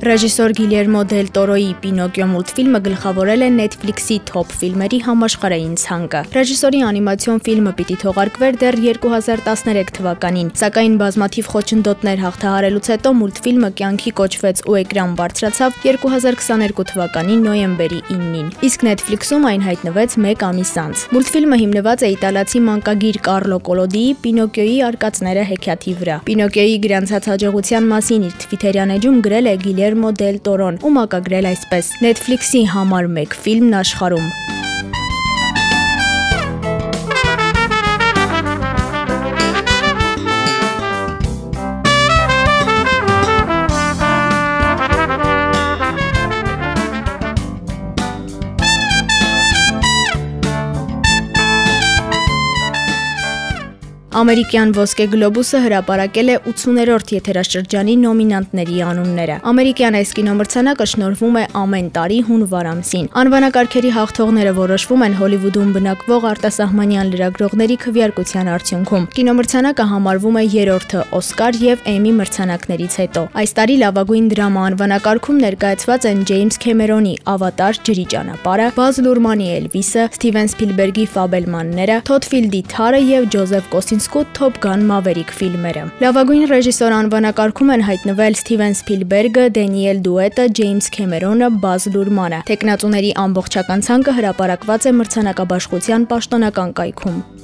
Ռեժիսոր Գիլերմո Դել Տորոյի Պինոկիո մուլտֆիլմը գլխավորել է Netflix-ի Top ֆիլմերի համաշխարհային ցանկը։ Ռեժիսորի անիմացիոն ֆիլմը պիտի թողարկվեր դեռ 2013 թվականին, սակայն բազմաթիվ խոչընդոտներ հաղթահարելուց հետո մուլտֆիլմը կյանքի կոչվեց ու էկրան բարձրացավ 2022 թվականի նոյեմբերի 9-ին։ Իսկ Netflix-ում այն հայտնվեց 1 ամիս անց։ Մուլտֆիլմը հիմնված է իտալացի մանկագիր Կարլո Կոլոդիի Պինոկիոյի արկածները հեքիաթի վրա։ Պինոկիոյի գրանցած հաջողության մասին իր Twitter-յան էջում գրել է Գիլեր Գիլերմո Դել Տորոն ու մակագրել այսպես. Netflix-ի համար 1 ֆիլմն աշխարհում։ Ամերիկյան ոսկե գլոբուսը հրապարակել է 80-րդ եթերաշրջանի նոմինանտների անունները։ Ամերիկյան այս կինոմրցանակը շնորհվում է ամեն տարի հունվար ամսին։ Անվանակարգերի հաղթողները որոշվում են Հոլիվուդում բնակվող արտասահմանյան լրագրողների քվեարկության արդյունքում։ Կինոմրցանակը համարվում է 3-րդը Օսկար եւ Էմի մրցանակներից հետո։ Այս տարի լավագույն դրամա անվանակարգում ներկայացված են Ջեյմս Քեմերոնի Ավատար ջրի ճանապարհը, Բազ Լուրմանի Էլվիսը, Սթիվեն Սփիլբերգի Ֆաբելմանները, Թոթֆիլդի Թարը եւ Ջոզեֆ Կոսինս 2, Top Gun Maverick ֆիլմերը։ Լավագույն ռեժիսոր անվանակարգում են հայտնվել Սթիվեն Սփիլբերգը, Դենիել Դուետը, Ջեյմս Քեմերոնը, Բազ Լուրմանը։ Տեխնատուների ամբողջական ցանկը հրապարակված է մրցանակաբաշխության պաշտոնական կայքում։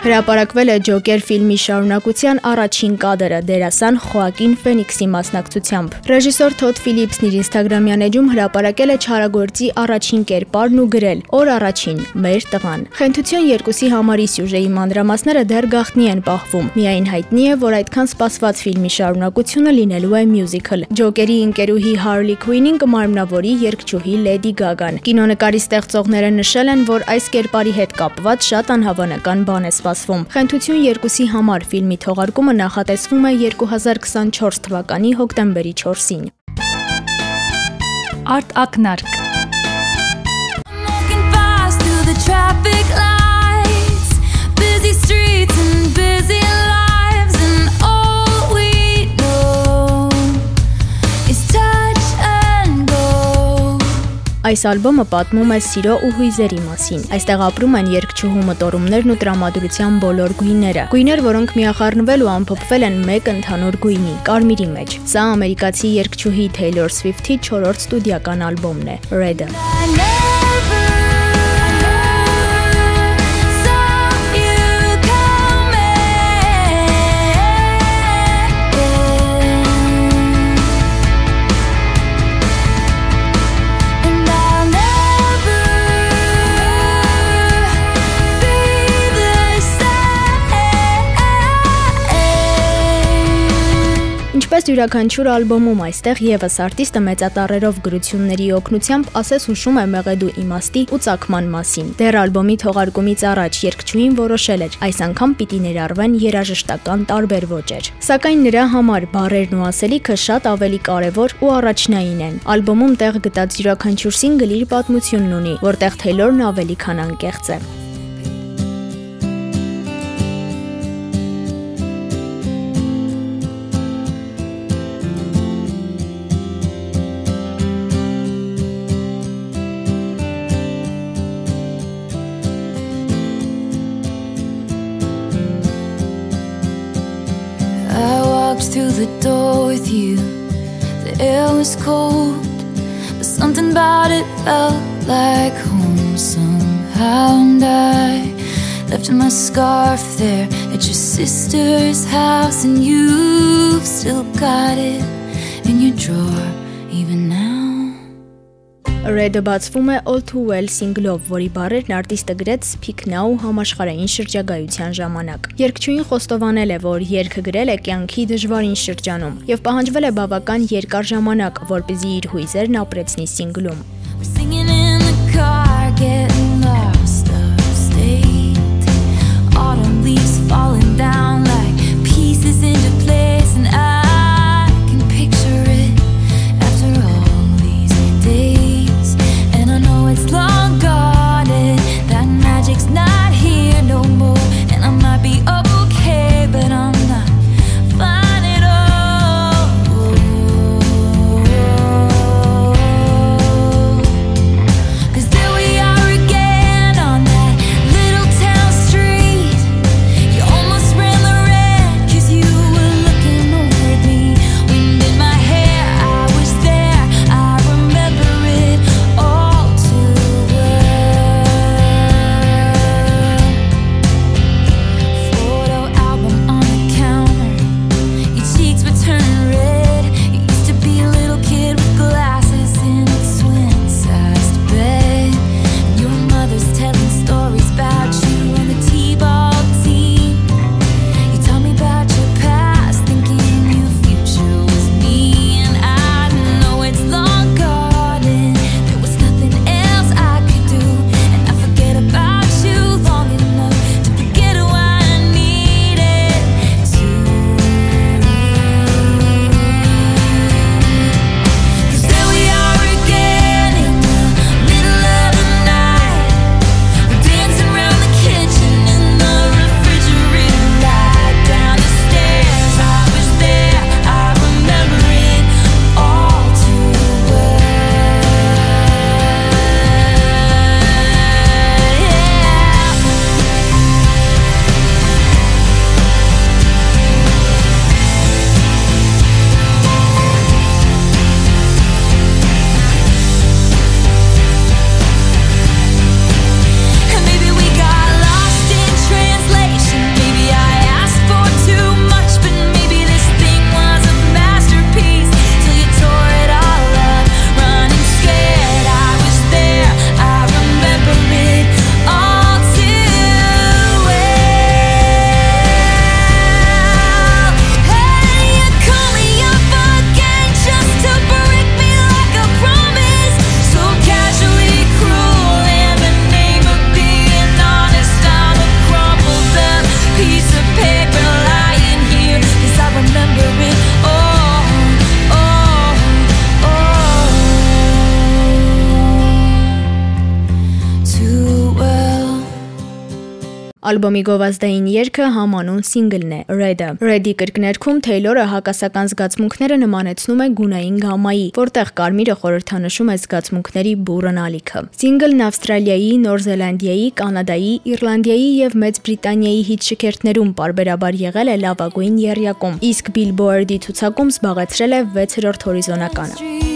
Հրապարակվել է Ջոկեր ֆիլմի շարունակության առաջին կադրը դերասան Խոակին Ֆենիքսի մասնակցությամբ։ Ռեժիսոր Թոդ Ֆիլիպսն իր Instagram-յան էջում հրապարակել է Չարագործի առաջին կերպարն ու գրել. «Օր առաջին, մեր տղան»։ Խենթություն երկուսի համարի սյուժեի մանրամասները դեռ գաղտնի են պահվում։ Միայն հայտնի է, որ այդքան սպասված ֆիլմի շարունակությունը լինելու է մյուզիկլ։ Ջոկերի ընկերուհի Հարլի Քուինին կմարմնավորի երգչուհի Լեդի Գագան։ Կինոնկարի ստեղծողները նշել են, որ այս կերպարի հետ կապված շատ անհավանական բան է սպասվում սպասվում։ Խնդություն երկուսի համար ֆիլմի թողարկումը նախատեսվում է 2024 թվականի հոկտեմբերի 4-ին։ Արտ ակնարկ Traffic lights, Այս ալբոմը պատմում է սիրո ու հույզերի մասին։ Այստեղ ապրում են երգչուհու մտորումներն ու տրամադրության բոլոր գույները։ Գույներ, որոնք միախառնվել ու ամփոփվել են մեկ ընդհանուր գույնի՝ կարմիրի մեջ։ Սա ամերիկացի երգչուհի Taylor Swift-ի 4-րդ ստուդիական ալբոմն է՝ Red-ը։ Ինչպես յուրաքանչյուր ալբոմում այստեղ եւս արտիստը մեծատառերով գրությունների օգնությամբ ասես հուշում է մեղեդու իմաստի ու ցակման մասին։ Դեռ ալբոմի թողարկումից առաջ երգչուհին որոշել էր այս անգամ պիտի ներառվեն երաժշտական տարբեր ոճեր։ Սակայն նրա համար բառերն ու ասելիքը շատ ավելի կարևոր ու առաջնային են։ Ալբոմում տեղ գտած յուրաքանչյուր սինգլ իր պատմությունն ունի, որտեղ Թեյլորն ավելի քան անկեղծ է։ walked through the door with you. The air was cold, but something about it felt like home somehow. And I left my scarf there at your sister's house, and you've still got it in your drawer. Red-ը բացվում է All Too Well single-ով, որի բառերն արտիստը գրեց Speak Now համաշխարհային շրջագայության ժամանակ։ Երգչուհին խոստովանել է, որ երգը գրել է կյանքի դժվարին շրջանում եւ պահանջվել է բավական երկար ժամանակ, որպեսզի իր հույզերն ապրեցնի single-ում։ singing in the car Ալբոմի գովազդային երգը համանուն սինգլն է՝ Red-ը։ Red-ի կրկներքում Թեյլորը հակասական զգացմունքները նմանեցնում է գունային գամայի, որտեղ կարմիրը խորհրդանշում է զգացմունքների բուրըն ալիքը։ Սինգլն Ավստրալիայի, Նոր Զելանդիայի, Կանադայի, Իռլանդիայի եւ Մեծ Բրիտանիայի հիթ-շքերթներում parberabar եղել է լավագույն եռյակում, իսկ Billboard-ի ցուցակում զբաղեցրել է 6-րդ հորիզոնականը։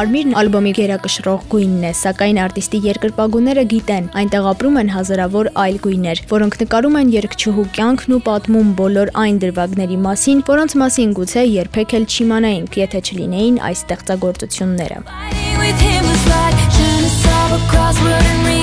Կարմիրն ալբոմի գերակշռող գույնն է, սակայն արտիստի երկրպագուները գիտեն, այնտեղ ապրում են հազարավոր այլ գույներ, որոնք նկարում են երգչուհու կյանքն ու պատմում բոլոր այն դրվագների մասին, որոնց մասին գուցե երբեք էլ չիմանայինք, եթե չլինեին այս ստեղծագործությունները։ Across wood and reed